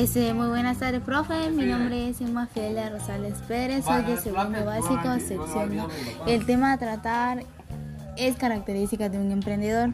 Este, muy buenas tardes, profe. Mi nombre es Emma Fidelia Rosales Pérez, soy de segundo básico, sección El tema a tratar es características de un emprendedor.